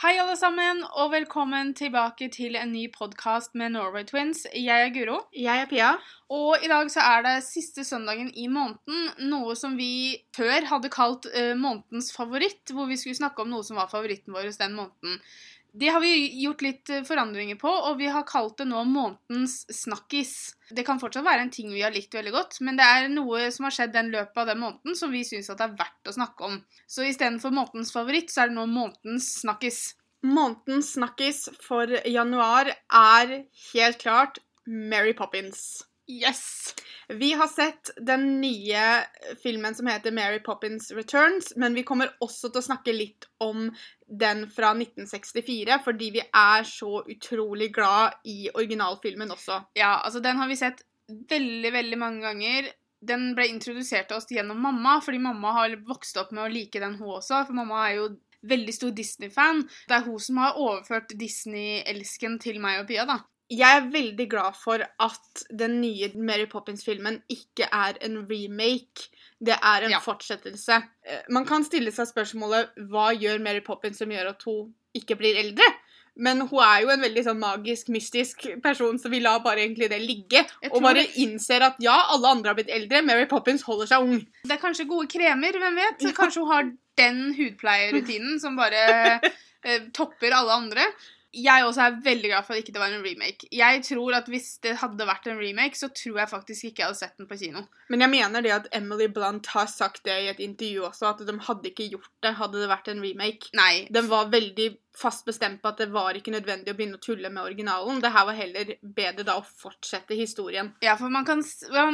Hei, alle sammen, og velkommen tilbake til en ny podkast med Norway Twins. Jeg er Guro, Jeg er Pia. og i dag så er det siste søndagen i måneden. Noe som vi før hadde kalt uh, månedens favoritt, hvor vi skulle snakke om noe som var favoritten vår den måneden. Det har vi gjort litt eh, forandringer på, og vi har kalt det nå månedens snakkis. Det kan fortsatt være en ting vi har likt veldig godt, men det er noe som har skjedd den løpet av den måneden som vi syns det er verdt å snakke om. Så istedenfor månedens favoritt, så er det nå månedens snakkis. Månedens snakkis for januar er helt klart Mary Poppins. Yes! Vi har sett den nye filmen som heter Mary Poppins Returns, men vi kommer også til å snakke litt om den fra 1964, fordi vi er så utrolig glad i originalfilmen også. Ja, altså den har vi sett veldig, veldig mange ganger. Den ble introdusert til oss gjennom mamma, fordi mamma har vokst opp med å like den, hun også. For mamma er jo veldig stor Disney-fan. Det er hun som har overført Disney-elsken til meg og Pia, da. Jeg er veldig glad for at den nye Mary Poppins-filmen ikke er en remake. Det er en Ja. fortsettelse. Eh, Man kan stille seg spørsmålet hva gjør Mary Poppins som gjør at hun ikke blir eldre? Men hun er jo en veldig sånn magisk, mystisk person, så vi lar bare egentlig det ligge. Og bare det- innser at ja, alle andre har blitt eldre, Mary Poppins holder seg ung. Det er kanskje gode kremer, hvem vet? Kanskje hun har den hudpleierrutinen som bare eh, topper alle andre. Jeg også er veldig glad for at ikke det var en remake. Jeg tror at Hvis det hadde vært en remake, så tror jeg faktisk ikke jeg hadde sett den på kino. Men jeg mener det at Emily Blunt har sagt det i et intervju også, at de hadde ikke gjort det hadde det vært en remake. Nei. Den var veldig fast bestemt på at det var ikke nødvendig å begynne å tulle med originalen. Det her var heller bedre da å fortsette historien. Ja, for man kan,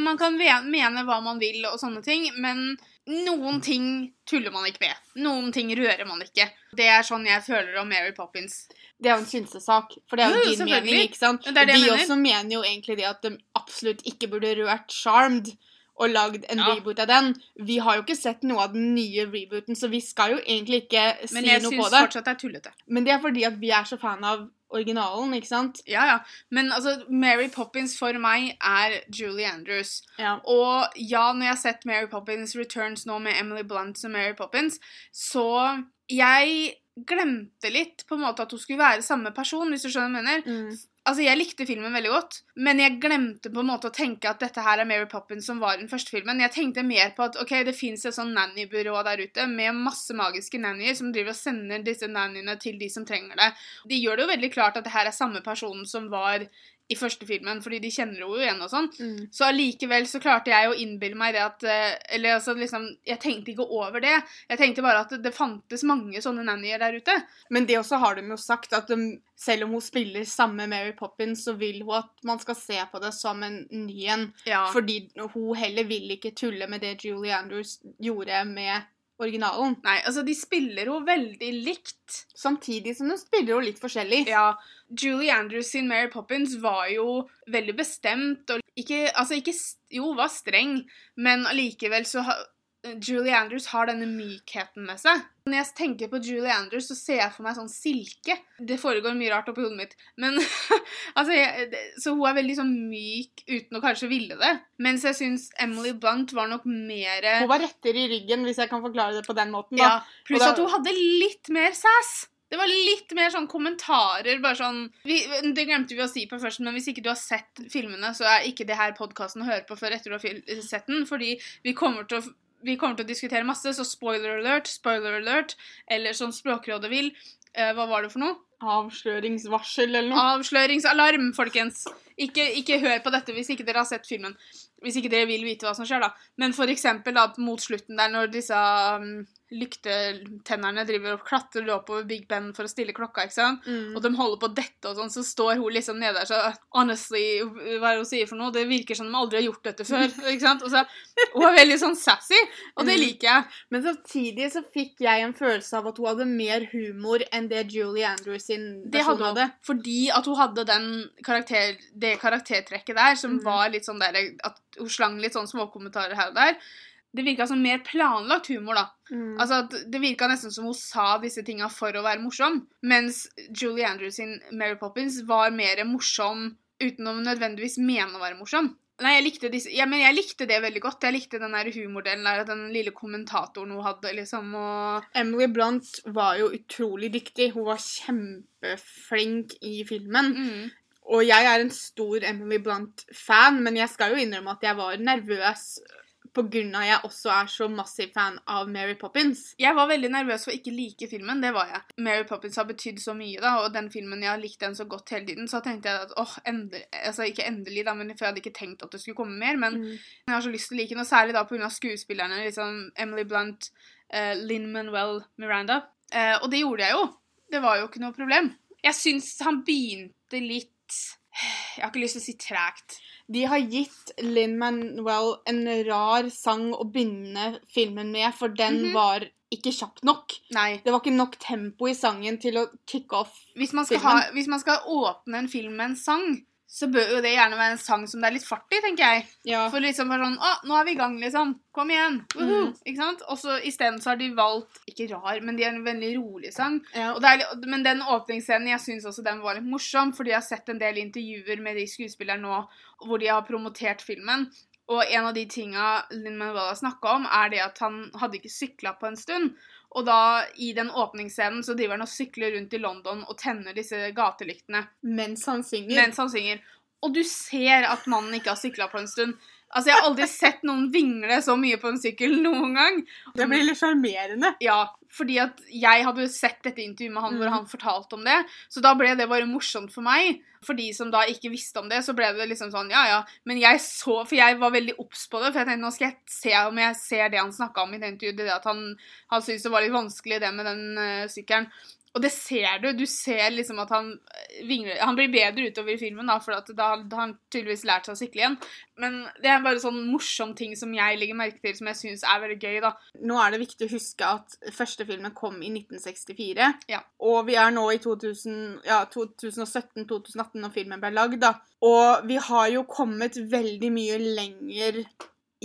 man kan mene hva man vil og sånne ting, men noen ting tuller man ikke med. Noen ting rører man ikke. Det er sånn jeg føler om Mary Poppins. Det er jo en synsesak, for det er jo, din mening, ikke sant? Det det Vi mener. også mener jo egentlig det at de absolutt ikke burde rørt Charmed og lagd en Ja. reboot av den. Vi har jo ikke sett noe av den nye rebooten, så vi skal jo egentlig ikke si Men jeg noe syns på det. fortsatt det er tullete. Men det er fordi at vi er så fan av originalen, ikke sant? Ja, ja. Men altså, Mary Poppins for meg er Julie Andrews. Ja. Og ja, når jeg har sett Mary Poppins Returns nå med Emily Blunt som Mary Poppins, så jeg glemte litt på en måte at hun skulle være samme person, hvis du skjønner hva jeg mener. Mm. Altså, Jeg likte filmen veldig godt, men jeg glemte på en måte å tenke at dette her er Mary Poppins som var den første filmen. Jeg tenkte mer på at ok, det fins et sånn nannybyrå der ute med masse magiske nannyer som driver og sender disse nannyene til de som trenger det. De gjør det jo veldig klart at det her er samme personen som var i første filmen, fordi de kjenner jo igjen og sånn. Mm. Så allikevel så klarte jeg å innbille meg det at eh, Eller altså liksom Jeg tenkte ikke over det. Jeg tenkte bare at det fantes mange sånne nannyer der ute. Men det også har de jo sagt, at de, selv om hun spiller samme Mary Poppins, så vil hun at man skal se på det som en ny en. Ja. Fordi hun heller vil ikke tulle med det Julie Andrews gjorde med originalen. Nei, altså de spiller jo veldig likt. Samtidig som de spiller jo litt forskjellig. Ja, Julie Andrews sin Mary Poppins var jo veldig bestemt og ikke Altså, ikke Jo, var streng, men allikevel så Julie Andrews har denne mykheten med seg. Når jeg tenker på Julie Andrews, så ser jeg for meg sånn silke. Det foregår mye rart oppi hodet mitt. Men altså jeg, Så hun er veldig sånn myk uten å kanskje ville det. Mens jeg syns Emily Blunt var nok mer Hun var rettere i ryggen, hvis jeg kan forklare det på den måten. ja. Pluss da- at hun hadde litt mer sass. Det var litt mer sånn kommentarer, bare sånn vi, Det glemte vi å si på først, men hvis ikke du har sett filmene, så er ikke det her podkasten å høre på før etter du har sett den, fordi vi kommer til å vi kommer til å diskutere masse, så spoiler alert, spoiler alert, eller som Språkrådet vil. Eh, hva var det for noe? Avsløringsvarsel eller noe. Avsløringsalarm, folkens. Ikke, ikke hør på dette hvis ikke dere har sett filmen. Hvis ikke dere vil vite hva som skjer, da. Men for eksempel da, mot slutten der, når disse um, lyktetennerne driver og klatrer oppover Big Ben for å stille klokka, ikke sant? Mm. Og de holder på dette og sånn, så står hun liksom nede der så Honestly, hva er det hun sier for noe? Det virker som de aldri har gjort dette før. ikke sant? Og så, Hun er veldig sånn sassy, og det Mm. liker jeg. Men samtidig så fikk jeg en følelse av at hun hadde mer humor enn det Julie Andrews sin Det hadde hadde. Fordi at hun hadde den karakter, det karaktertrekket der, som mm. var litt sånn der At hun slang litt sånn småkommentarer her og der. Det virka som mer planlagt humor, da. Mm. Altså Det virka nesten som hun sa disse tinga for å være morsom. Mens Julie Andrews sin Mary Poppins var mer morsom uten å nødvendigvis mene å være morsom. Nei, jeg likte disse Ja, men jeg likte det veldig godt. Jeg likte den der humordelen der, den lille kommentatoren hun hadde, liksom, og Emily Blunt var jo utrolig dyktig. Hun var kjempeflink i filmen. mm. Og jeg er en stor Emily Blunt-fan, men jeg skal jo innrømme at jeg var nervøs av jeg også er så massiv fan av Mary Poppins. Jeg var veldig nervøs for å ikke like filmen. Det var jeg. Mary Poppins har betydd så mye, da, og den filmen jeg har likt den så godt hele tiden, så tenkte jeg at åh, endelig Altså ikke endelig, da, men for jeg hadde ikke tenkt at det skulle komme mer. Men jeg har så lyst til å like den, og særlig da pga. skuespillerne. liksom Emily Blunt, uh, Linn Manuel Miranda. Uh, og det gjorde jeg jo. Det var jo ikke noe problem. Jeg syns han begynte litt Jeg har ikke lyst til å si tregt. De har gitt Linn Manuel en rar sang å begynne filmen med, for den Mhm. var ikke kjapp nok. Nei. Det var ikke nok tempo i sangen til å kicke off. Hvis man, skal Filmen. ha, hvis man skal åpne en film med en sang, så bør jo det gjerne være en sang som det er litt fart i, tenker jeg. Ja. For liksom bare sånn Å, nå er vi i gang, liksom. Kom igjen. Mm. Ikke sant? Og så isteden så har de valgt Ikke rar, men de har en veldig rolig sang. ja. Er, men den åpningsscenen, jeg syns også den var litt morsom, fordi jeg har sett en del intervjuer med de skuespillerne nå hvor de har promotert filmen. Og en av de tinga Linn Manuel har snakka om, er det at han hadde ikke sykla på en stund. Og da, i den åpningsscenen, så driver han og sykler rundt i London og tenner disse gatelyktene Mens han synger. mens han synger. Og du ser at mannen ikke har sykla på en stund. Altså, Jeg har aldri sett noen vingle så mye på en sykkel noen gang. Det blir litt sjarmerende. Ja, fordi at jeg hadde sett dette intervjuet med han hvor Mhm. han fortalte om det, så da ble det bare morsomt for meg. For de som da ikke visste om det, så ble det liksom sånn, ja ja. Men jeg så, for jeg var veldig obs på det, for jeg tenkte nå skal jeg se om jeg ser det han snakka om i det intervjuet, det at han, han syntes det var litt vanskelig det med den uh, sykkelen. Og det ser du. Du ser liksom at han eh, vingler Han blir bedre utover i filmen, da, for at da da har han tydeligvis lært seg å sykle igjen. Men det er bare sånn morsom ting som jeg legger merke til, som jeg syns er veldig gøy, da. Nå er det viktig å huske at første filmen kom i 1964. Ja. Og vi er nå i 2000 ja, 2017-2018 når filmen ble lagd, da. Og vi har jo kommet veldig mye lenger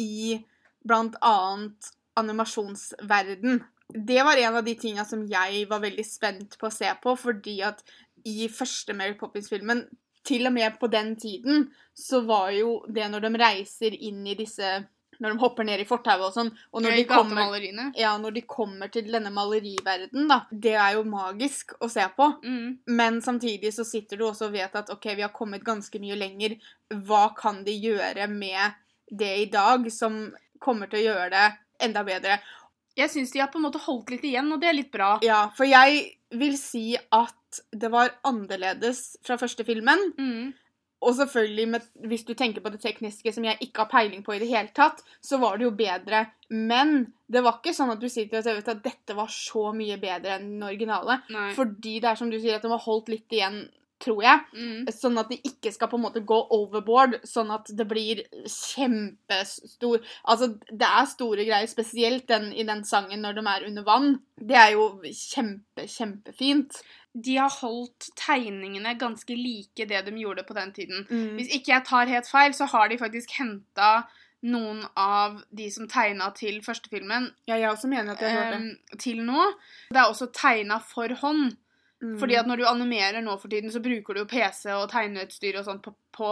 i blant annet animasjonsverden. Det var en av de tinga som jeg var veldig spent på å se på, fordi at i første Mary Poppins-filmen til og med på den tiden så var jo det når de reiser inn i disse Når de hopper ned i fortauet og sånn, og når de, kommer, ja, når de kommer til denne maleriverden, da Det er jo magisk å se på. Mm. Men samtidig så sitter du også og vet at OK, vi har kommet ganske mye lenger. Hva kan de gjøre med det i dag som kommer til å gjøre det enda bedre? Jeg syns de har på en måte holdt litt igjen, og det er litt bra. Ja, for jeg vil si at det var annerledes fra første filmen. Mm. Og selvfølgelig, med, hvis du tenker på det tekniske som jeg ikke har peiling på i det hele tatt, så var det jo bedre. Men det var ikke sånn at du sitter og ser at dette var så mye bedre enn den originale. Nei. Fordi det er som du sier, at de har holdt litt igjen, tror jeg. Mm. Sånn at de ikke skal på en måte gå overboard, sånn at det blir kjempestor Altså, det er store greier, spesielt den, i den sangen når de er under vann. Det er jo kjempe, kjempefint. De har holdt tegningene ganske like det de gjorde på den tiden. Mm. Hvis ikke jeg tar helt feil, så har de faktisk henta noen av de som tegna til første filmen, Ja, jeg også mener at jeg har hørt det. til nå. Det er også tegna for hånd. Mm. Fordi at når du animerer nå for tiden, så bruker du jo PC og tegneutstyr og sånt på, på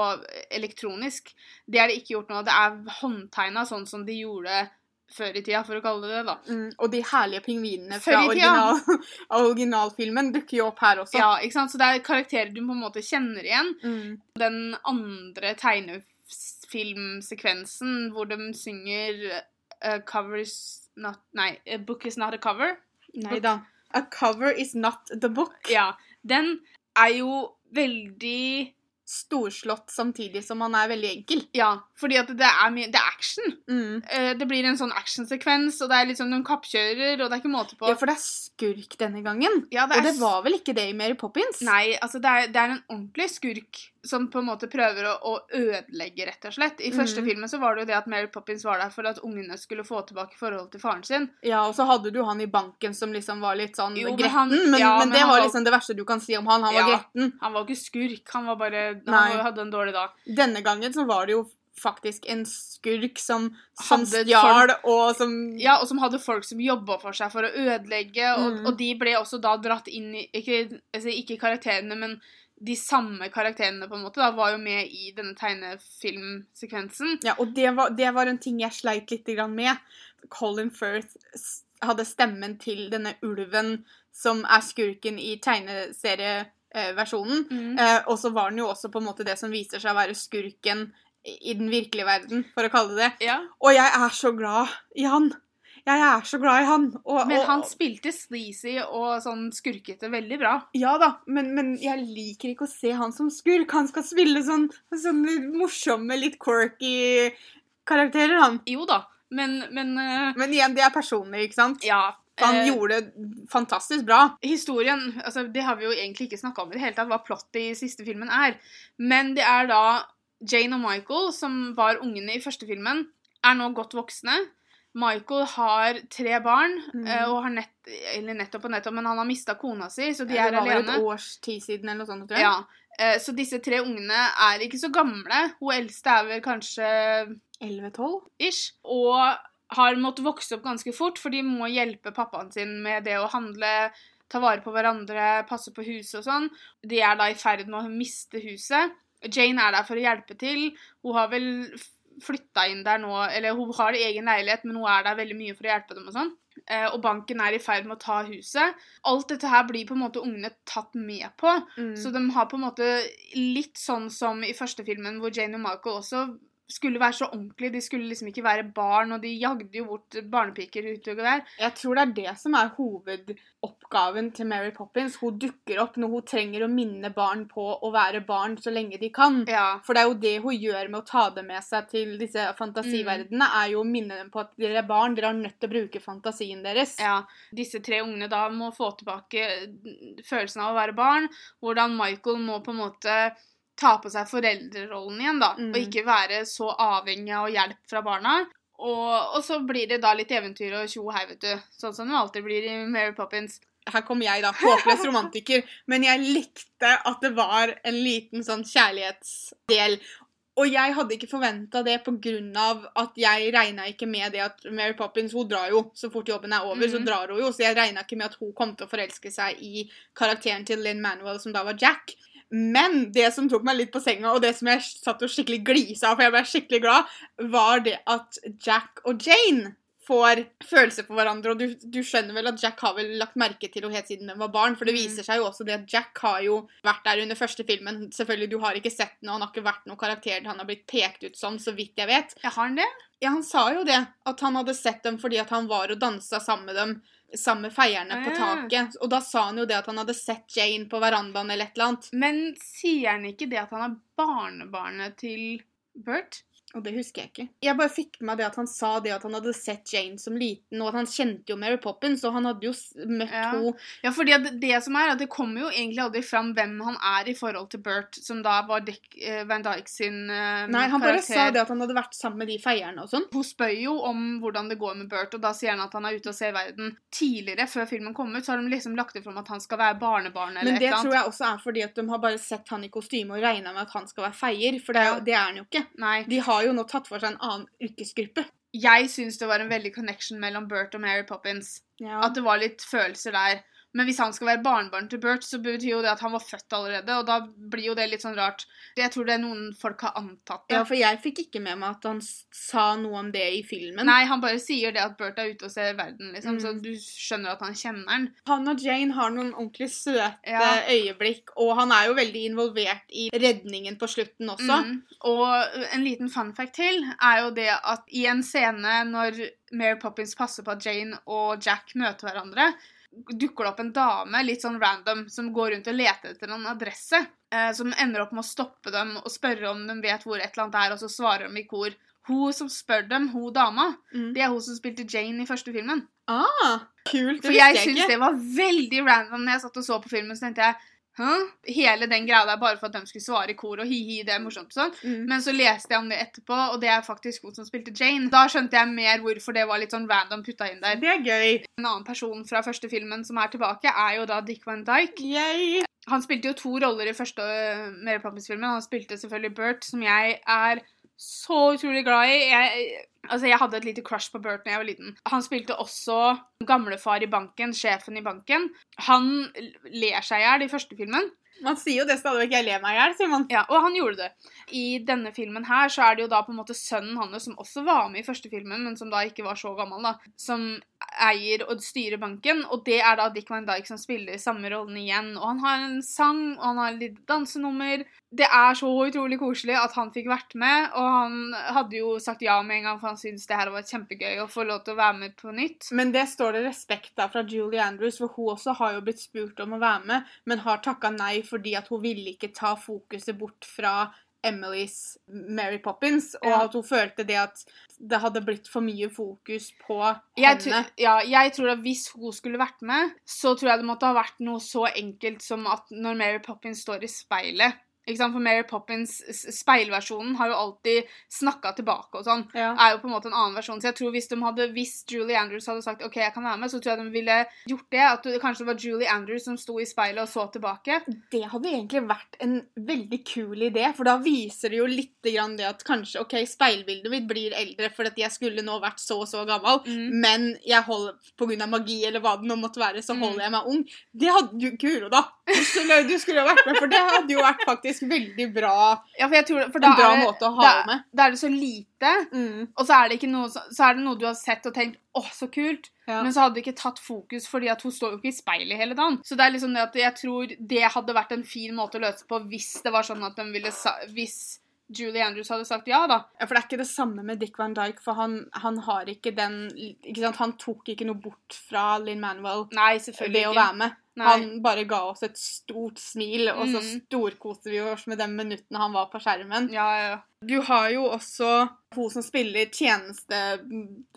elektronisk. Det er det ikke gjort nå. Det er håndtegna sånn som de gjorde før i tida, for å kalle det det, da. Mm, og de herlige pingvinene fra original, originalfilmen dukker jo opp her også. Ja, ikke sant? Så det er karakterer du på en måte kjenner igjen. Mm. Den andre tegnefilmsekvensen hvor de synger uh, Covers not Nei, A Book is not a cover. Nei da. A cover is not the book. Ja. Den er jo veldig Storslått samtidig som han er veldig enkel. Ja, fordi at det er, mye- det er action. Mm. Eh, Det blir en sånn actionsekvens, og det er liksom noen kappkjører, og det er ikke måte på. Ja, for det er skurk denne gangen. Ja, Og det var vel ikke det i Mary Poppins? Nei, altså det er, det er en ordentlig skurk som på en måte prøver å, å ødelegge, rett og slett. I første Mhm. filmen så var det jo det at Mary Poppins var der for at ungene skulle få tilbake forholdet til faren sin. Ja, og så hadde du han i banken som liksom var litt sånn Jo, men gretten. han- men, ja, men men det var liksom det verste du kan si om han. Han var Ja. gretten. Han var ikke skurk, han var bare. Han hadde en dårlig dag. Denne gangen så var det jo faktisk en skurk som, som stjal, og som Ja, og som hadde folk som jobba for seg for å ødelegge, og, Mm. og de ble også da dratt inn i Ikke, altså ikke karakterene, men de samme karakterene på en måte da, var jo med i denne tegnefilmsekvensen. Ja, og det var, det var en ting jeg sleit litt med. Colin Firth hadde stemmen til denne ulven som er skurken i tegneserieversjonen. Mm. Eh, og så var den jo også på en måte det som viser seg å være skurken i den virkelige verden, for å kalle det det. Ja, Og jeg er så glad i han. Jeg er så glad i han. Og, Men og- han spilte sleazy og sånn skurkete veldig bra. Ja da, men, men jeg liker ikke å se han som skurk. Han skal spille sånn, sånn morsomme, litt quirky karakterer, han. Jo da, men, men uh, Men igjen, det er personlig, ikke sant? ja. Han eh, gjorde det fantastisk bra. Historien, altså det har vi jo egentlig ikke snakka om i det hele tatt, hva plottet i siste filmen er. Men det er da Jane og Michael, som var ungene i første filmen, er nå godt voksne. Michael har tre barn, Mhm. eh, og har nett, eller nettopp og nettopp, men han har mista kona si, så de det er var alene. et års tid siden eller noe sånt, tror jeg. Ja, eh, Så disse tre ungene er ikke så gamle. Hun eldste er vel kanskje 11-12? ish. Og har måttet vokse opp ganske fort, for de må hjelpe pappaen sin med det å handle, ta vare på hverandre, passe på huset og sånn. De er da i ferd med å miste huset. Jane er der for å hjelpe til. Hun har vel flytta inn der nå, eller hun har egen leilighet, men hun er der veldig mye for å hjelpe dem og sånn. Eh, Og banken er i ferd med å ta huset. Alt dette her blir på en måte ungene tatt med på. Mm. Så de har på en måte litt sånn som i første filmen, hvor Jane og Michael også skulle være så ordentlige. De skulle liksom ikke være barn, og de jagde jo bort barnepiker Og der. Jeg tror det er det som er hovedoppgaven til Mary Poppins. Hun dukker opp når hun trenger å minne barn på å være barn så lenge de kan. Ja. For det er jo det hun gjør med å ta det med seg til disse fantasiverdenene, er jo å minne dem på at dere er barn, dere har nødt til å bruke fantasien deres. ja. Disse tre ungene da må få tilbake følelsen av å være barn. Hvordan Michael må på en måte ta på seg foreldrerollen igjen, da. Mm. Og ikke være så avhengig av hjelp fra barna. Og, og så blir det da litt eventyr og tjo og hei, vet du. Sånn som det alltid blir i Mary Poppins. Her kommer jeg, da. Håpløs romantiker. Men jeg likte at det var en liten sånn kjærlighetsdel. Og jeg hadde ikke forventa det pga. at jeg regna ikke med det at Mary Poppins hun drar jo så fort jobben er over. så Mhm. drar hun jo, Så jeg regna ikke med at hun kom til å forelske seg i karakteren til Linn Manuel, som da var Jack. Men det som tok meg litt på senga, og det som jeg satt og skikkelig glisa av, for jeg ble skikkelig glad, var det at Jack og Jane får følelser for hverandre. Og du, du skjønner vel at Jack har vel lagt merke til henne helt siden hun var barn. For det Mm. viser seg jo også det at Jack har jo vært der under første filmen. Selvfølgelig, du har ikke sett den, og han har ikke vært noen karakter han har blitt pekt ut som, så vidt jeg vet. Ja, har han det? Ja, han sa jo det, at han hadde sett dem fordi at han var og dansa sammen med dem. Sammen med feierne på Ah. taket. Og da sa han jo det at han hadde sett Jane på verandaen eller et eller annet. Men sier han ikke det at han er barnebarnet til Bert? Og det husker jeg ikke. Jeg bare fikk med meg det at han sa det at han hadde sett Jane som liten, og at han kjente jo Mary Poppins, og han hadde jo møtt Ja. henne Ja, fordi at det som er, at det kommer jo egentlig aldri fram hvem han er i forhold til Bert, som da var Dick eh, Van Dyke sin eh, Nei, han bare sa det at han hadde vært sammen med de feierne og sånn. Hun spør jo om hvordan det går med Bert, og da sier han at han er ute og ser verden. Tidligere, før filmen kom ut, så har de liksom lagt det fram at han skal være barnebarn eller Men et det tror jeg også er fordi at de har bare sett han i kostyme og regna med at han skal være feier, for det Ja. det er han jo ikke. Nei. De har jo nå tatt for seg en annen yrkesgruppe. Jeg syns det var en veldig connection mellom Bert og Mary Poppins. Ja. At det var litt følelser der. Men hvis han skal være barnebarn til Bert, så betyr jo det at han var født allerede, og da blir jo det litt sånn rart. Jeg tror det er noen folk har antatt det. ja, for jeg fikk ikke med meg at han sa noe om det i filmen. Nei, han bare sier det at Bert er ute og ser verden, liksom, Mm. så du skjønner at han kjenner den. Han og Jane har noen ordentlig søte Ja. øyeblikk, og han er jo veldig involvert i redningen på slutten også. Mm. Og en liten fun fact til er jo det at i en scene når Mary Poppins passer på at Jane og Jack møter hverandre, dukker det opp en dame, litt sånn random, som går rundt og leter etter en adresse. Eh, som ender opp med å stoppe dem og spørre om de vet hvor et eller annet er, og så svarer de i kor. Hun som spør dem, hun dama, Mm. det er hun som spilte Jane i første filmen. Ah, kult. Det For jeg syns det var veldig random når jeg satt og så på filmen. Så tenkte jeg Hæ? Hele den greia der bare for at de skulle svare i kor og hi-hi, det er morsomt sånn. Mm. Men så leste jeg om det etterpå, og det er faktisk hun som spilte Jane. Da skjønte jeg mer hvorfor det var litt sånn random putta inn der. Det er gøy. En annen person fra første filmen som er tilbake, er jo da Dick Van Dyke. Yay. Han spilte jo to roller i første uh, Mary Poppins-filmen. Han spilte selvfølgelig Bert, som jeg er så utrolig glad i. Jeg, altså, jeg hadde et lite crush på Bert da jeg var liten. Han spilte også gamlefar i banken, sjefen i banken. Han ler seg i hjel i første filmen. Man sier jo det stadig vekk. Jeg ler meg i hjel, sier man. Ja, og han gjorde det. I denne filmen her så er det jo da på en måte sønnen hans, som også var med i første filmen, men som da ikke var så gammel, da, som eier og styrer banken. Og det er da Dick Van Dyke som spiller samme rollen igjen. Og han har en sang, og han har litt dansenummer. Det er så utrolig koselig at han fikk vært med, og han hadde jo sagt ja med en gang, for han syntes det her var kjempegøy å få lov til å være med på nytt. Men det står det respekt av fra Julie Andrews, for hun også har jo blitt spurt om å være med, men har takka nei fordi at hun ville ikke ta fokuset bort fra Emilys Mary Poppins, og Ja. at hun følte det at det hadde blitt for mye fokus på Jeg, henne. ja, jeg tror at hvis hun skulle vært med, så tror jeg det måtte ha vært noe så enkelt som at når Mary Poppins står i speilet? For Mary Poppins speilversjonen har jo alltid snakka tilbake og sånn. Ja. Er jo på en måte en annen versjon. Så jeg tror hvis, de hadde, hvis Julie Andrews hadde sagt OK, jeg kan være med, så tror jeg de ville gjort det. At det kanskje var Julie Andrews som sto i speilet og så tilbake. Det hadde egentlig vært en veldig kul idé, for da viser det jo litt grann det at kanskje OK, speilbildet mitt blir eldre fordi jeg skulle nå vært så og så gammel, Mm. men jeg holder pga. magi eller hva det nå måtte være, så Mm. holder jeg meg ung. Det hadde du Kuro, da! Du skulle, du skulle vært med, for det hadde jo vært faktisk veldig bra. Ja, for jeg tror, for da En bra er det, måte å ha da, med. Da er det så lite, Mm. og så er det, ikke noe, så er det noe du har sett og tenkt 'Å, så kult'. Ja. Men så hadde det ikke tatt fokus, fordi at hun står jo ikke i speilet hele dagen. Så det er liksom det at jeg tror det hadde vært en fin måte å løse på hvis det var sånn at de ville Hvis Julie Andrews hadde sagt ja, da. Ja, for det er ikke det samme med Dick Van Dyke, for han, han har ikke den ikke sant? Han tok ikke noe bort fra Linn Manuel Nei, selvfølgelig ved å være med. Nei. Han bare ga oss et stort smil, og så Mm. storkoste vi oss med de minuttene han var på skjermen. Ja, ja, ja. Du har jo også hun som spiller tjeneste...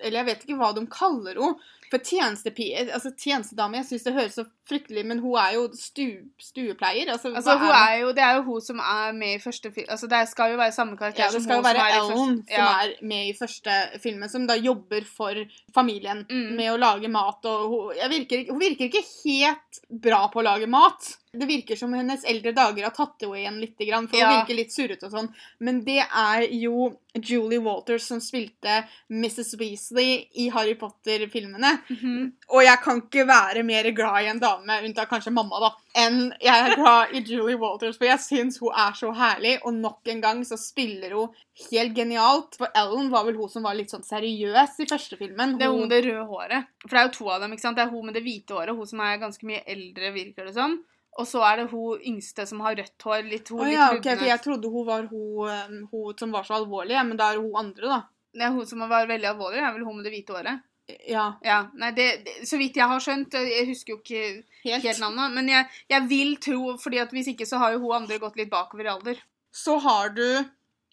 Eller jeg vet ikke hva de kaller henne. For tjenestepie, altså tjenestedame, jeg syns det høres så fryktelig Men hun er jo stu, stuepleier. Altså, Altså, hun er jo, det er jo hun som er med i første film Altså, det skal jo være samme karakter Ja, det som hun som er i Ellen første- som ja. er med i første filmen, som da jobber for familien Mm. med å lage mat. Og hun, virker, hun virker ikke helt bra på å lage mat. Det virker som hennes eldre dager har tatt henne igjen litt, for hun Ja. virker litt surrete og sånn. Men det er jo Julie Walters som spilte Mrs. Weasley i Harry Potter-filmene. Mhm. Og jeg kan ikke være mer glad i en dame, unntatt kanskje mamma, da, enn jeg er glad i Julie Walters. For jeg syns hun er så herlig, og nok en gang så spiller hun helt genialt. For Ellen var vel hun som var litt sånn seriøs i første filmen. Det er hun med det røde håret. For det er jo to av dem. ikke sant? Det er hun med det hvite håret, hun som er ganske mye eldre, virker det som. Og så er det hun yngste som har rødt hår. litt hun oh, ja, ok, lubne. for jeg trodde hun var hun, um, hun som var så alvorlig, men da er hun andre, da. Det er hun som var veldig alvorlig, det er vel hun med det hvite håret. Ja, Ja, nei, det, det, Så vidt jeg har skjønt, jeg husker jo ikke helt. helt navnet, men jeg, jeg vil tro, fordi at hvis ikke så har jo hun andre gått litt bakover i alder. Så har du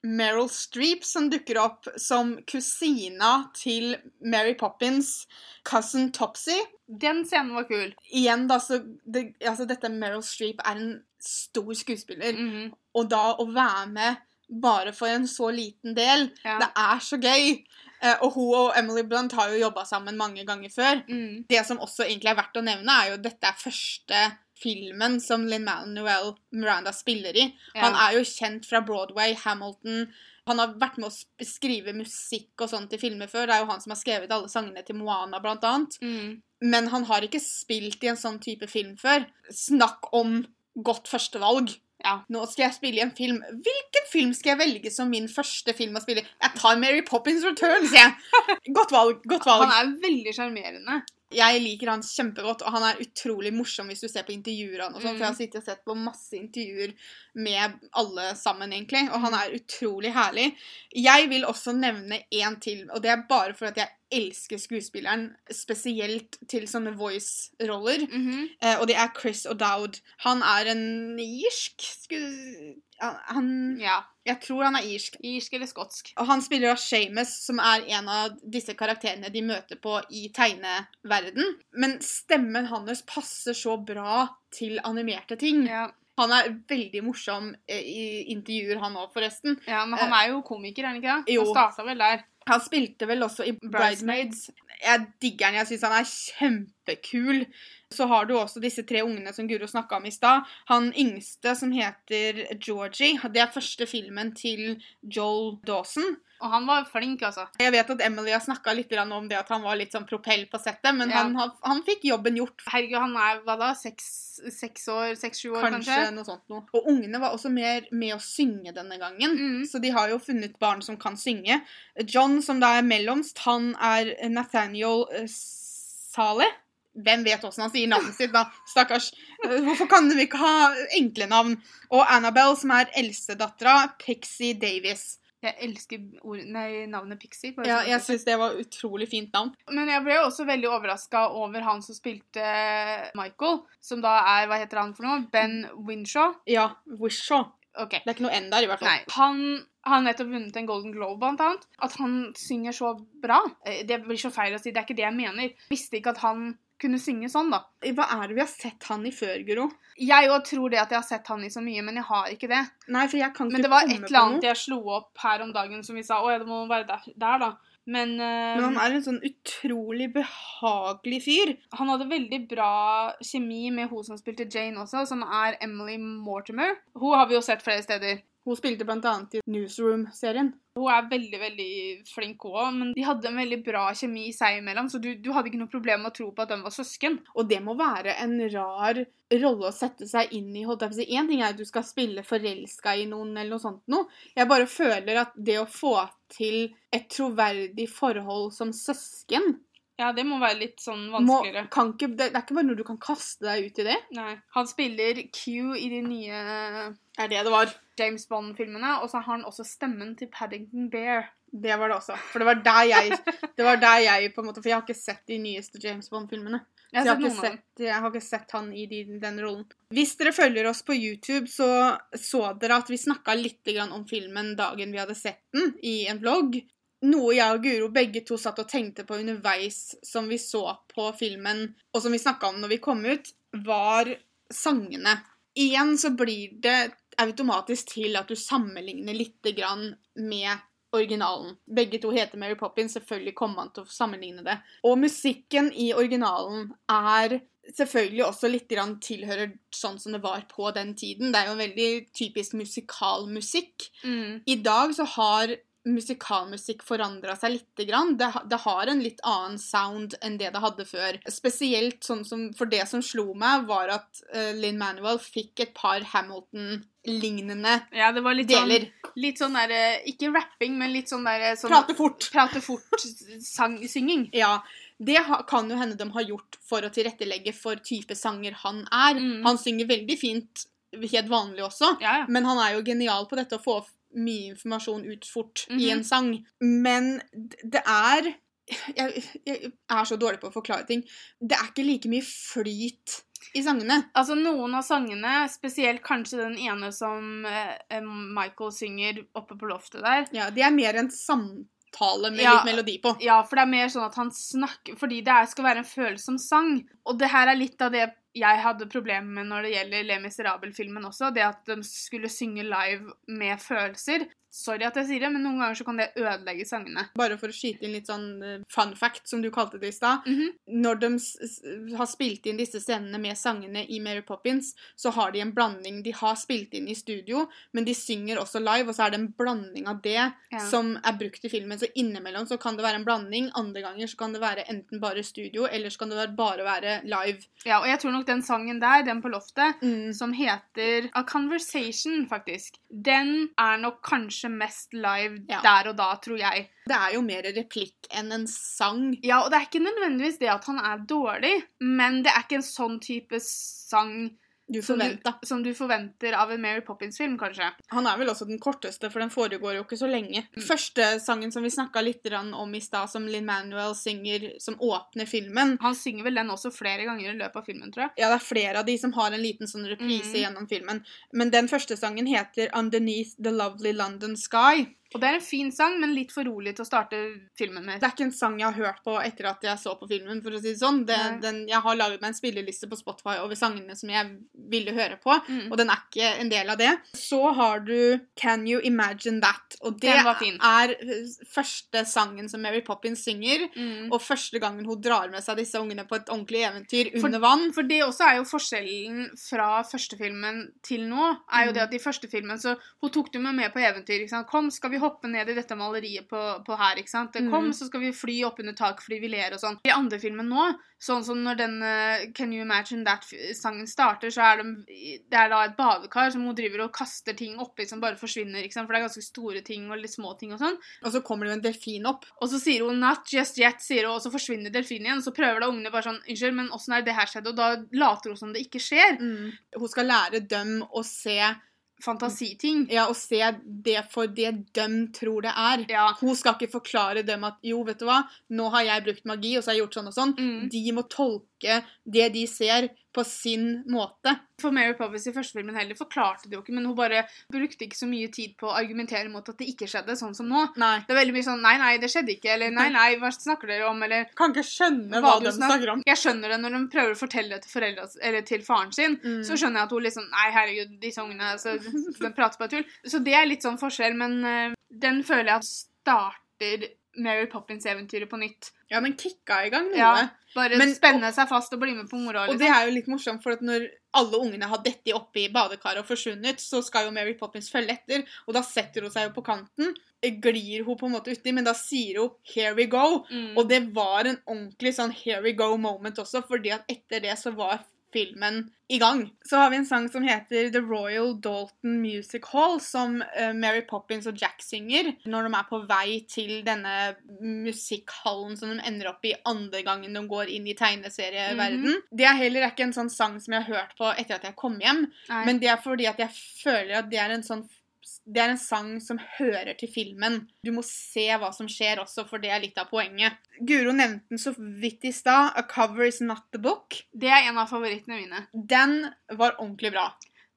Meryl Streep som dukker opp som kusina til Mary Poppins cousin Topsy. Den scenen var kul. Igjen, da, så det, altså, Dette Meryl Streep er en stor skuespiller. Mhm. Og da å være med bare for en så liten del, Ja. det er så gøy. Eh, og hun og Emily Blunt har jo jobba sammen mange ganger før. Mm. Det som også egentlig er verdt å nevne, er jo at dette er første filmen som Lin Manuel Miranda spiller i. Ja. Han er jo kjent fra Broadway, Hamilton. Han har vært med å skrive musikk og sånt til filmer før. Det er jo han som har skrevet alle sangene til Moana, blant annet. Mm. Men han har ikke spilt i en sånn type film før. Snakk om godt førstevalg. Ja. Nå skal jeg spille i en film. Hvilken film skal jeg velge som min første film å spille i? Jeg tar Mary Poppins Returns, jeg. Godt valg. Godt valg. Han er veldig sjarmerende. Jeg liker han kjempegodt, og han er utrolig morsom hvis du ser på intervjuer. han og sånn, Mm. For jeg har sittet og sett på masse intervjuer med alle sammen, egentlig. Og han er utrolig herlig. Jeg vil også nevne én til, og det er bare for at jeg elsker skuespilleren. Spesielt til sånne voice-roller. Mhm. Eh, og det er Chris O'Dowd. Han er en irsk sku... Han, han Ja. Jeg tror han er irsk. Irsk eller skotsk. Og han spiller av Shames, som er en av disse karakterene de møter på i tegneverden. Men stemmen hans passer så bra til animerte ting. Ja. Han er veldig morsom eh, i intervjuer, han òg, forresten. ja, men han er jo komiker, er han ikke det? Jo. Han starta vel der. Han spilte vel også i Bridesmaids. Jeg digger han. Jeg syns han er kjempekul. Så har du også disse tre ungene som Guro snakka om i stad. Han yngste som heter Georgie. Det er første filmen til Joel Dawson. Og han var flink, altså. Jeg vet at Emily har snakka litt om det at han var litt sånn propell på settet, men Ja. han, han fikk jobben gjort. Herregud, han er hva da? Seks, år? Seks-sju år, Kanskje, kanskje? noe sånt noe. Og ungene var også mer med å synge denne gangen. Mm. Så de har jo funnet barn som kan synge. John, som da er mellomst, han er Nathaniel eh, Saleh. Hvem vet åssen han sier navnet sitt, da? Stakkars. Hvorfor kan vi ikke ha enkle navn? Og Annabelle, som er eldstedattera, Pixie Davis. Jeg elsker ord, nei, navnet Pixie. Ja, jeg syns det var utrolig fint navn. Men jeg ble jo også veldig overraska over han som spilte Michael, som da er Hva heter han for noe? Ben Winshaw? Ja, Wishaw. Okay. Det er ikke noe N der, i hvert fall. Nei. Han har nettopp vunnet en Golden Globe, blant annet. At han synger så bra. Eh, Det blir så feil å si. Det er ikke det jeg mener. Visste ikke at han kunne synge sånn, da. Hva er det vi har sett han i før, Guro? Jeg òg tror det at jeg har sett han i så mye, men jeg har ikke det. Nei, for jeg kan ikke Men det var komme et eller annet jeg slo opp her om dagen som vi sa Å ja, det må være der, der da. Men, uh, Men han er en sånn utrolig behagelig fyr. han hadde veldig bra kjemi med hun som spilte Jane også, som er Emily Mortimer. Hun har vi jo sett flere steder. Hun spilte annet i Newsroom-serien. Hun er veldig veldig flink òg, men de hadde en veldig bra kjemi seg imellom, så du, du hadde ikke noe problem med å tro på at de var søsken. Og det må være en rar rolle å sette seg inn i. holdt jeg på å si. En ting er at du skal spille forelska i noen, eller noe sånt noe. Jeg bare føler at det å få til et troverdig forhold som søsken Ja, det må være litt sånn må, vanskeligere. kan ikke, det, er ikke bare noe du kan kaste deg ut i det. Nei. Han spiller Q i de nye Er det det var? James Bond-filmene, og så har han også stemmen til Paddington Bear. Det var det også. For det var der jeg Det var der jeg på en måte For jeg har ikke sett de nyeste James Bond-filmene. Jeg jeg jeg har ikke sett han i de, den rollen. Hvis dere følger oss på YouTube, så så dere at vi snakka litt grann om filmen dagen vi hadde sett den, i en vlogg. Noe jeg og Guro begge to satt og tenkte på underveis som vi så på filmen, og som vi snakka om når vi kom ut, var sangene. Igjen så blir det automatisk til at du sammenligner litt grann med originalen. Begge to heter Mary Poppins, selvfølgelig kommer man til å sammenligne det. Og musikken i originalen er selvfølgelig også litt grann tilhører sånn som det var på den tiden. Det er jo en veldig typisk musikalmusikk. Mm. I dag så har musikalmusikk forandra seg lite grann. Det, det har en litt annen sound enn det det hadde før. Spesielt sånn som For det som slo meg, var at uh, Linn Manuel fikk et par Hamilton-lignende Ja, det var litt deler. sånn, litt sånn der, eh, Ikke rapping, men litt sånn der sånn, Prate fort. Prate fort-synging. Ja. Det kan jo hende de har gjort for å tilrettelegge for type sanger han er. Mm. Han synger veldig fint helt vanlig også, Ja, ja. men han er jo genial på dette å få mye informasjon ut fort i Mhm. en sang. Men det er jeg, jeg er så dårlig på å forklare ting. Det er ikke like mye flyt i sangene. Altså, noen av sangene, spesielt kanskje den ene som eh, eh, Michael synger oppe på loftet der Ja, Det er mer en samtale med Ja. litt melodi på. Ja, for det er mer sånn at han snakker Fordi det er, skal være en følsom sang. Og det her er litt av det jeg hadde problemer med når det gjelder Le Miserable-filmen også. Det at de skulle synge live med følelser. Sorry at jeg sier det, men noen ganger så kan det ødelegge sangene. Bare for å skyte inn litt sånn eh, fun fact, som du kalte det i stad. Mhm. Når de har spilt inn disse scenene med sangene i Mary Poppins, så har de en blanding. De har spilt inn i studio, men de synger også live, og så er det en blanding av det Ja. som er brukt i filmen. Så innimellom så kan det være en blanding, andre ganger så kan det være enten bare studio, eller så kan det bare være live. Ja, og jeg tror nok den sangen der, den på loftet, Mm. som heter A Conversation, faktisk, den er nok kanskje mest live Ja. der og da, tror jeg. Det er jo mer replikk enn en sang. Ja, og det er ikke nødvendigvis det at han er dårlig, men det er ikke en sånn type sang Du som forventa. som du forventer av en Mary Poppins-film, kanskje. Han er vel også den korteste, for den foregår jo ikke så lenge. Mm. Første sangen som vi snakka litt om i stad, som Linn Manuel synger, som åpner filmen, Han synger vel den også flere ganger i løpet av filmen, tror jeg. Ja, det er flere av de som har en liten sånn reprise Mm. gjennom filmen. Men den første sangen heter 'Underneath the Lovely London Sky'. Og det er en fin sang, men litt for rolig til å starte filmen med. Det er ikke en sang jeg har hørt på etter at jeg så på filmen, for å si det sånn. Det, den, jeg har laget meg en spilleliste på Spotify over sangene som jeg ville høre på, Mm. og den er ikke en del av det. Så har du Can You Imagine That, og det er første sangen som Mary Poppins synger, Mm. og første gangen hun drar med seg disse ungene på et ordentlig eventyr For- under vann. For det også er jo forskjellen fra første filmen til nå. er jo det at I første filmen så Hun tok dem med på eventyr. Kom, skal vi hoppe ned i dette maleriet på, på her? ikke sant? Kom, Mm. så skal vi fly opp under tak fordi vi ler og sånn. I andre filmen nå, sånn som når den uh, Can You Imagine That-sangen starter, så er det, det er da et badekar som hun driver og kaster ting oppi som bare forsvinner. ikke sant? For det er ganske store ting og litt små ting og sånn. Og så kommer det jo en delfin opp. Og så sier hun 'not just yet', sier hun, og så forsvinner delfinen igjen. Og Så prøver da ungene bare sånn 'unnskyld, men åssen er det her skjedd?' Og da later hun som det ikke skjer. Mm. Hun skal lære dem å se, Fantasiting. ja, og se det for det de tror det er. Ja. Hun skal ikke forklare dem at jo, vet du hva, nå har jeg brukt magi, og så har jeg gjort sånn og sånn. Mm. De må tolke det de ser, på sin måte. For Mary Poppins i første filmen heller forklarte det jo ikke, men hun bare brukte ikke så mye tid på å argumentere mot at det ikke skjedde, sånn som nå. Nei. Det er veldig mye sånn 'nei, nei, det skjedde ikke', eller 'nei, nei, hva snakker dere om', eller Kan ikke skjønne Hva hva, de snak- snakker om. Jeg skjønner det når de prøver å fortelle det til, foreldra, eller til faren sin. Mm. Så skjønner jeg at hun liksom Nei, herregud, disse ungene altså, De prater bare tull. Så det er litt sånn forskjell, men eh, den føler jeg starter Mary Poppins-eventyret på nytt. Ja, den kicka i gang noe. Ja, Bare Men- spenne seg fast og bli med på moroa. Og Liksom. det er jo litt morsomt, for når alle ungene har dettet oppi badekaret og forsvunnet, så skal jo Mary Poppins følge etter, og da setter hun seg jo på kanten. Glir hun på en måte uti, men da sier hun 'here we go'. Mm. Og det var en ordentlig sånn here we go moment også, fordi at etter det så var filmen i gang. Så har vi en sang som heter The Royal Dalton Music Hall, som eh, Mary Poppins og Jack synger når de er på vei til denne musikkhallen som de ender opp i andre gangen de går inn i tegneserieverden. Det er heller ikke en sånn sang som jeg har hørt på etter at jeg kom hjem, Nei. men det er fordi at jeg føler at det er en sånn det er en sang som hører til filmen. Du må se hva som skjer også, for det er litt av poenget. Guro nevnte den så vidt i stad. A cover is not the book. det er en av favorittene mine. Den var ordentlig bra.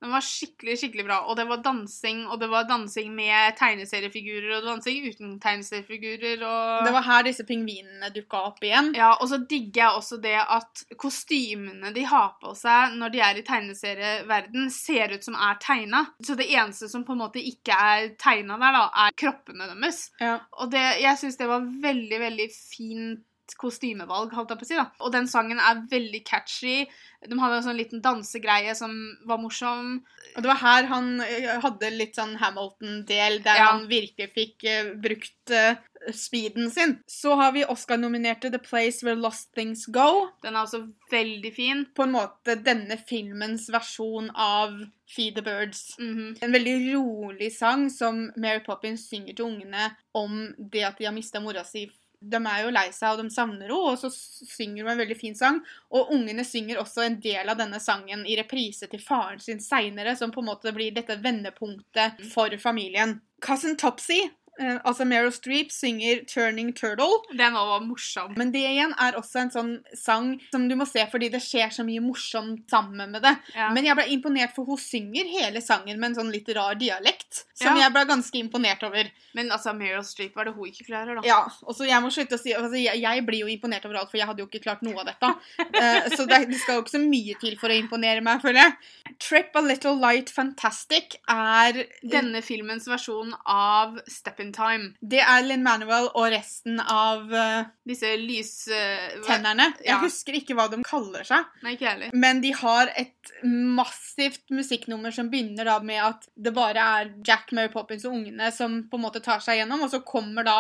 Den var skikkelig skikkelig bra. Og det var dansing, og det var dansing med tegneseriefigurer, og dansing uten tegneseriefigurer. og... Det var her disse pingvinene dukka opp igjen. Ja, og så digger jeg også det at kostymene de har på seg når de er i tegneserieverden, ser ut som er tegna. Så det eneste som på en måte ikke er tegna der, da, er kroppene deres. Ja. Og det, jeg syns det var veldig, veldig fint kostymevalg, holdt jeg på å si. da. Og den sangen er veldig catchy. De hadde en sånn liten dansegreie som var morsom. Og det var her han eh, hadde litt sånn Hamilton-del, der Ja. han virkelig fikk uh, brukt uh, speeden sin. Så har vi Oscar-nominerte The Place Where Lost Things Go. Den er også veldig fin. På en måte denne filmens versjon av Feed the Birds. Mhm. En veldig rolig sang som Mary Poppins synger til ungene om det at de har mista mora si. De er jo lei seg, og de savner henne, og så synger hun en veldig fin sang. Og ungene synger også en del av denne sangen i reprise til faren sin seinere, som på en måte blir dette vendepunktet for familien. Cousin Topsy, altså Meryl Streep, synger 'Turning Turtle'. Den var morsom. Men det igjen er også en sånn sang som du må se fordi det skjer så mye morsomt sammen med det. Ja. Men jeg ble imponert, for hun synger hele sangen med en sånn litt rar dialekt. Som Ja. jeg ble ganske imponert over. Men altså, Meryl Streep, hva er det hun ikke klarer, da? Ja, og så Jeg må slutte å si altså, jeg, jeg blir jo imponert over alt, for jeg hadde jo ikke klart noe av dette. uh, så det, det skal jo ikke så mye til for å imponere meg, føler jeg. 'Trip a Little Light Fantastic' er Denne filmens versjon av Step in Time. Det er Linn Manuel og resten av uh, Disse lystennerne. Uh, hva- Jeg Ja. husker ikke hva de kaller seg. Nei, ikke heller. Men de har et massivt musikknummer som begynner da med at det bare er Jack, Mary Poppins og ungene som på en måte tar seg gjennom, og så kommer da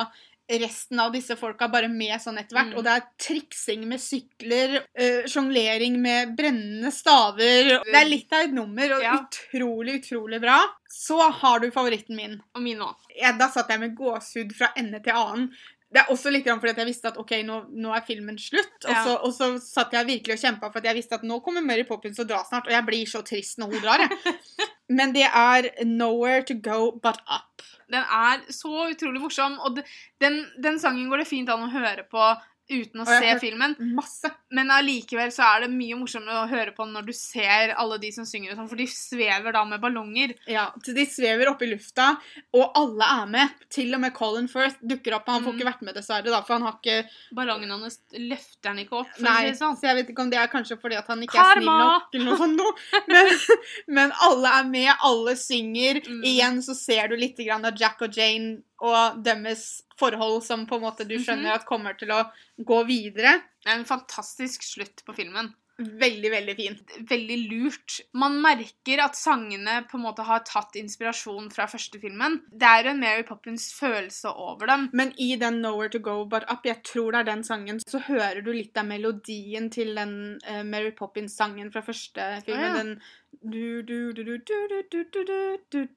resten av disse folka bare med sånn etter hvert. Mm. Og det er triksing med sykler, øh, sjonglering med brennende staver. Det er litt av et nummer, og Ja. utrolig, utrolig bra. Så har du favoritten min. Og min òg. Ja, da satt jeg med gåsehud fra ende til annen. Det er også litt grann fordi jeg visste at ok, nå, nå er filmen slutt. Og, Ja. så, og så satt jeg virkelig og kjempa for at jeg visste at nå kommer Mary Poppins og drar snart. Og jeg blir så trist når hun drar, jeg. Men det er 'Nowhere to Go But Up'. Den er så utrolig morsom, og den, den sangen går det fint an å høre på uten å se filmen. Masse. Men allikevel så er det mye morsommere å høre på når du ser alle de som synger sånn, for de svever da med ballonger. Ja, De svever opp i lufta, og alle er med. Til og med Colin Firth dukker opp. Han får Mm. ikke vært med, dessverre, da, for han har ikke Ballongen hans løfter han ikke opp. Nei, sånn. så jeg vet ikke om det er kanskje fordi at han ikke er snill nok, eller noe sånt. Men, men alle er med, alle synger. Mm. Igjen så ser du litt grann av Jack og Jane og deres forhold som på en måte du Mhm. skjønner at kommer til å gå videre. Det er en fantastisk slutt på filmen. Veldig, veldig fint. Veldig lurt. Man merker at sangene på en måte har tatt inspirasjon fra første filmen. Det er en Mary Poppins følelse over dem. Men i den 'Nowhere to Go But Up', jeg tror det er den sangen, så hører du litt av melodien til den uh, Mary Poppins-sangen fra første filmen. Oh, ja. Den du, du, du,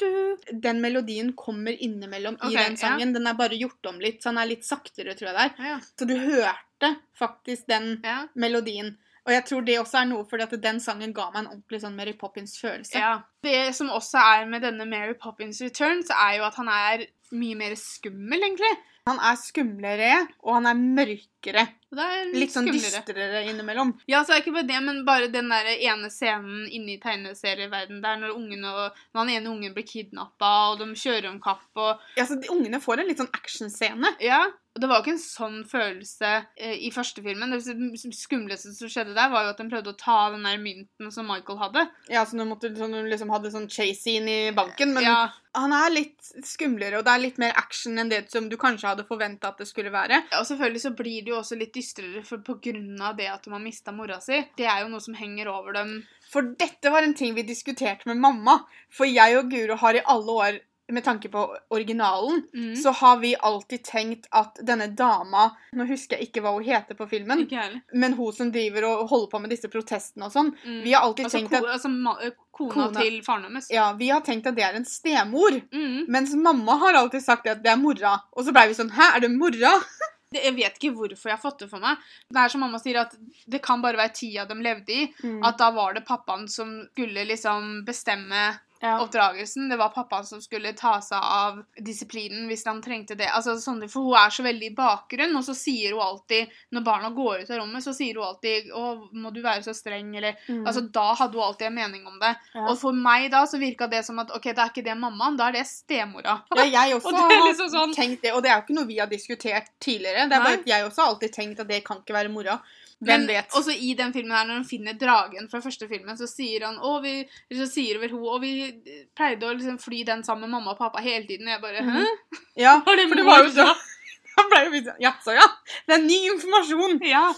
Den melodien kommer innimellom okay, i den sangen. Ja. Den er bare gjort om litt, så den er litt saktere, tror jeg det er. Ja. Så du hørte faktisk den melodien. Og jeg tror det også er noe fordi at den sangen ga meg en ordentlig sånn Mary Poppins-følelse. Ja. Det som også er med denne Mary Poppins Returns, er jo at han er mye mer skummel, egentlig. Han er skumlere, og han er mørkere. Det er Litt litt sånn dystrere innimellom. Ja, så er det ikke bare det, men bare den der ene scenen inne i tegneserieverdenen der når, ungen og, når han ene ungen blir kidnappa, og de kjører om kapp og Ja, så de Ungene får en litt sånn actionscene. Ja. Og det var jo ikke en sånn følelse eh, i første filmen. Det skumleste som skjedde der, var jo at de prøvde å ta den der mynten som Michael hadde. Ja, så hun, måtte så de liksom hadde sånn chase-scene i banken. Men ja, han er litt skumlere, og det er litt mer action enn det som du kanskje hadde forventa at det skulle være. og selvfølgelig så blir det jo også litt dystrere for, på grunn av det at de har mista mora si. Det er jo noe som henger over dem. For dette var en ting vi diskuterte med mamma. For jeg og Guro har i alle år, med tanke på originalen, Mm. så har vi alltid tenkt at denne dama Nå husker jeg ikke hva hun heter på filmen, men hun som driver og holder på med disse protestene og sånn. Mm. Vi har alltid Altså, tenkt at altså eh, kona, Kona. til faren hennes. Ja, vi har tenkt at det er en stemor. Mm. Mens mamma har alltid sagt at det er mora. Og så blei vi sånn Hæ, er det mora? Jeg vet ikke hvorfor jeg har fått det for meg. Det er som mamma sier, at det kan bare være tida de levde i. At da var det pappaen som skulle liksom bestemme ja. oppdragelsen. Det var pappaen som skulle ta seg av disiplinen hvis han trengte det. Altså, sånn, for hun er så veldig i bakgrunnen, og så sier hun alltid Når barna går ut av rommet, så sier hun alltid 'Å, må du være så streng?' Eller Mm. Altså, da hadde hun alltid en mening om det. Ja. Og for meg da så virka det som at OK, det er ikke det mammaen, da er det stemora. Ja, jeg også Og har liksom sånn- tenkt det, og det er jo ikke noe vi har diskutert tidligere. Det er bare at jeg også har alltid tenkt at det kan ikke være mora. Hvem Men vet? også i den filmen her, når hun finner dragen fra første filmen, så sier han å, vi, så sier vel hun Og vi pleide å liksom fly den sammen med mamma og pappa hele tiden. Jeg bare Hæ? Ja, for det var jo så Han ble jo sånn Ja, så ja. Det er ny informasjon. Ja.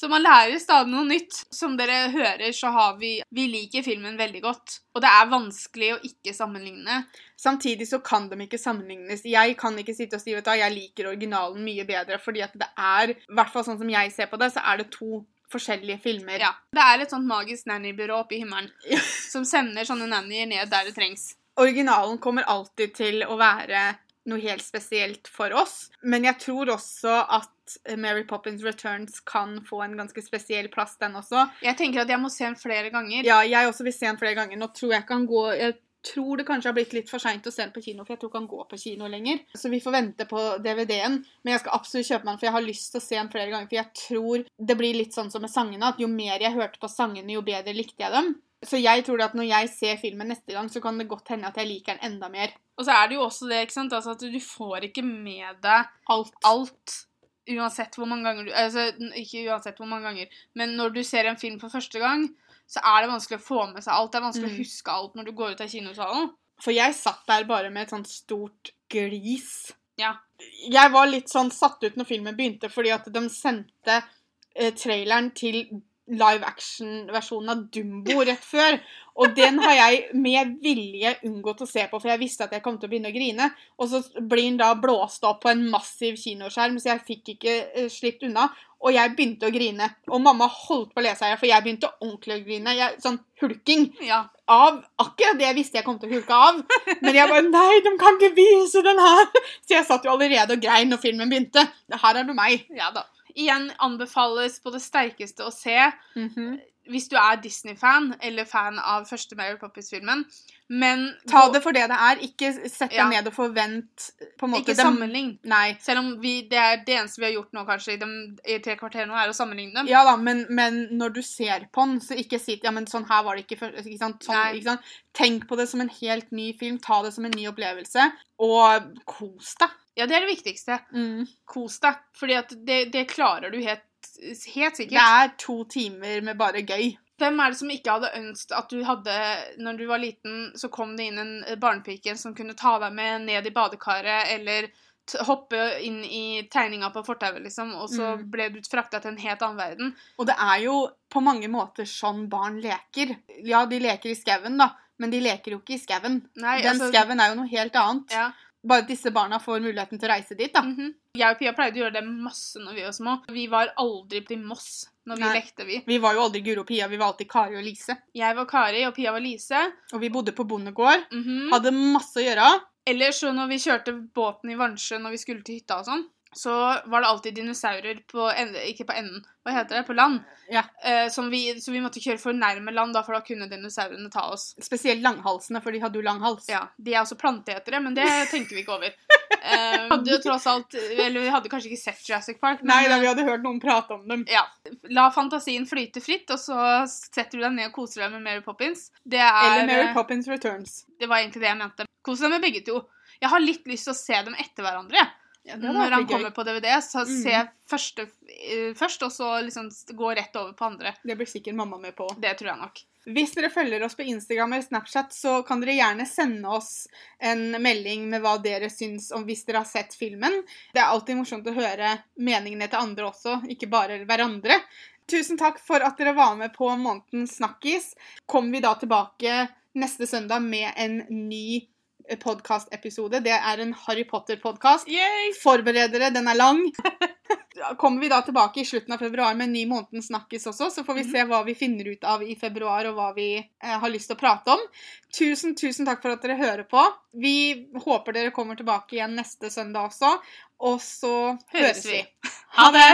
Så man lærer stadig noe nytt. Som dere hører, så har vi Vi liker filmen veldig godt. Og det er vanskelig å ikke sammenligne. Samtidig så kan de ikke sammenlignes. Jeg kan ikke sitte og si vet du, jeg liker originalen mye bedre, fordi at det er, i hvert fall sånn som jeg ser på det, så er det to forskjellige filmer. Ja. Det er et sånt magisk nannybyrå oppe i himmelen som sender sånne nannyer ned der det trengs. Originalen kommer alltid til å være noe helt spesielt for oss, men jeg tror også at Mary Poppins Returns kan få en ganske spesiell plass, den også. Jeg tenker at jeg må se den flere ganger. Ja, jeg også vil se den flere ganger. Nå tror jeg ikke han går Jeg tror det kanskje har blitt litt for seint å se den på kino, for jeg tror ikke han går på kino lenger. Så vi får vente på DVD-en. Men jeg skal absolutt kjøpe den, for jeg har lyst til å se den flere ganger. For jeg tror det blir litt sånn som med sangene, at jo mer jeg hørte på sangene, jo bedre likte jeg dem. Så jeg tror at når jeg ser filmen neste gang, så kan det godt hende at jeg liker den enda mer. Og så er det jo også det ikke sant? Altså at du får ikke med deg Alt. alt uansett hvor mange ganger du Altså ikke uansett hvor mange ganger, men når du ser en film for første gang, så er det vanskelig å få med seg alt. Det er vanskelig Mm. å huske alt når du går ut av kinosalen. For jeg satt der bare med et sånt stort glis. Ja. Jeg var litt sånn satt ut når filmen begynte, fordi at de sendte eh, traileren til live action-versjonen av Dumbo rett før. Og den har jeg med vilje unngått å se på, for jeg visste at jeg kom til å begynne å grine. Og så blir den da blåst opp på en massiv kinoskjerm, så jeg fikk ikke uh, slipt unna. Og jeg begynte å grine. Og mamma holdt på å le seg i hjel, for jeg begynte ordentlig å grine. Jeg, sånn hulking Ja. av akkurat det jeg visste jeg kom til å hulke av. Men jeg bare Nei, de kan ikke vise den her! Så jeg satt jo allerede og grein når filmen begynte. Her er du meg. ja da. Igjen anbefales på det sterkeste å se Mhm. hvis du er Disney-fan eller fan av første Mary Poppins-filmen. Men Ta det for det det er. Ikke sett deg Ja. ned og forvent på en måte Ikke dem- sammenlign. Nei. Selv om vi, det er det eneste vi har gjort nå, kanskje, i, de, i tre kvarter nå, er å sammenligne dem. Ja da, men, men når du ser på den, så ikke si ja, men sånn her var det ikke før. Ikke sant? Sånn, ikke sant? Tenk på det som en helt ny film. Ta det som en ny opplevelse. Og kos deg. Ja, det er det viktigste. Kos deg. Fordi at det, det klarer du helt, helt Det er to timer med bare gøy. Hvem er det som ikke hadde ønsket at du hadde Når du var liten, så kom det inn en barnepike som kunne ta deg med ned i badekaret, eller hoppe inn i tegninga på fortauet, liksom, og så Mm. ble du frakta til en helt annen verden. Og det er jo på mange måter sånn barn leker. Ja, de leker i skauen, da, men de leker jo ikke i skauen. Den altså, skauen er jo noe helt annet. ja. Bare at disse barna får muligheten til å reise dit, da. mhm. Jeg og Pia pleide å gjøre det masse når vi var små. Vi var aldri på Moss når vi Nei. lekte, vi. Vi var jo aldri Guro og Pia, vi var alltid Kari og Lise. Jeg var Kari, og Pia var Lise. Og vi bodde på bondegård. Mhm. Hadde masse å gjøre. Ellers så når vi kjørte båten i Vansjø når vi skulle til hytta og sånn, så var det alltid dinosaurer på enden, ikke på enden, hva heter det, på land. Ja. Eh, som vi, så vi måtte kjøre for nærme land, da, for da kunne dinosaurene ta oss. Spesielt langhalsene, for de hadde jo lang hals. Ja, De er også planteetere, men det tenker vi ikke over. Eh, vi hadde jo tross alt Eller vi hadde kanskje ikke sett Jurassic Park, men Nei da, vi hadde hørt noen prate om dem. ja. La fantasien flyte fritt, og så setter du deg ned og koser deg med Mary Poppins. Det, er, Eller Mary Poppins Returns. det var egentlig det jeg mente. Kos deg med begge to. Jeg har litt lyst til å se dem etter hverandre. Ja, Når han kommer på DVD, så Mm. se første eh, først, og så liksom gå rett over på andre. Det blir sikkert mamma med på. Det tror jeg nok. Hvis dere følger oss på Instagram eller Snapchat, så kan dere gjerne sende oss en melding med hva dere syns om hvis dere har sett filmen. Det er alltid morsomt å høre meningene til andre også, ikke bare hverandre. Tusen takk for at dere var med på Månedens Snakkis. Kommer vi da tilbake neste søndag med en ny podkastepisode. Det er en Harry Potter-podkast. Forbered dere, den er lang. Kommer vi da tilbake i slutten av februar med en ny måneden snakkes også, så får vi se hva vi finner ut av i februar, og hva vi eh, har lyst til å prate om. Tusen, tusen takk for at dere hører på. Vi håper dere kommer tilbake igjen neste søndag også. Og så høres vi. Ha det!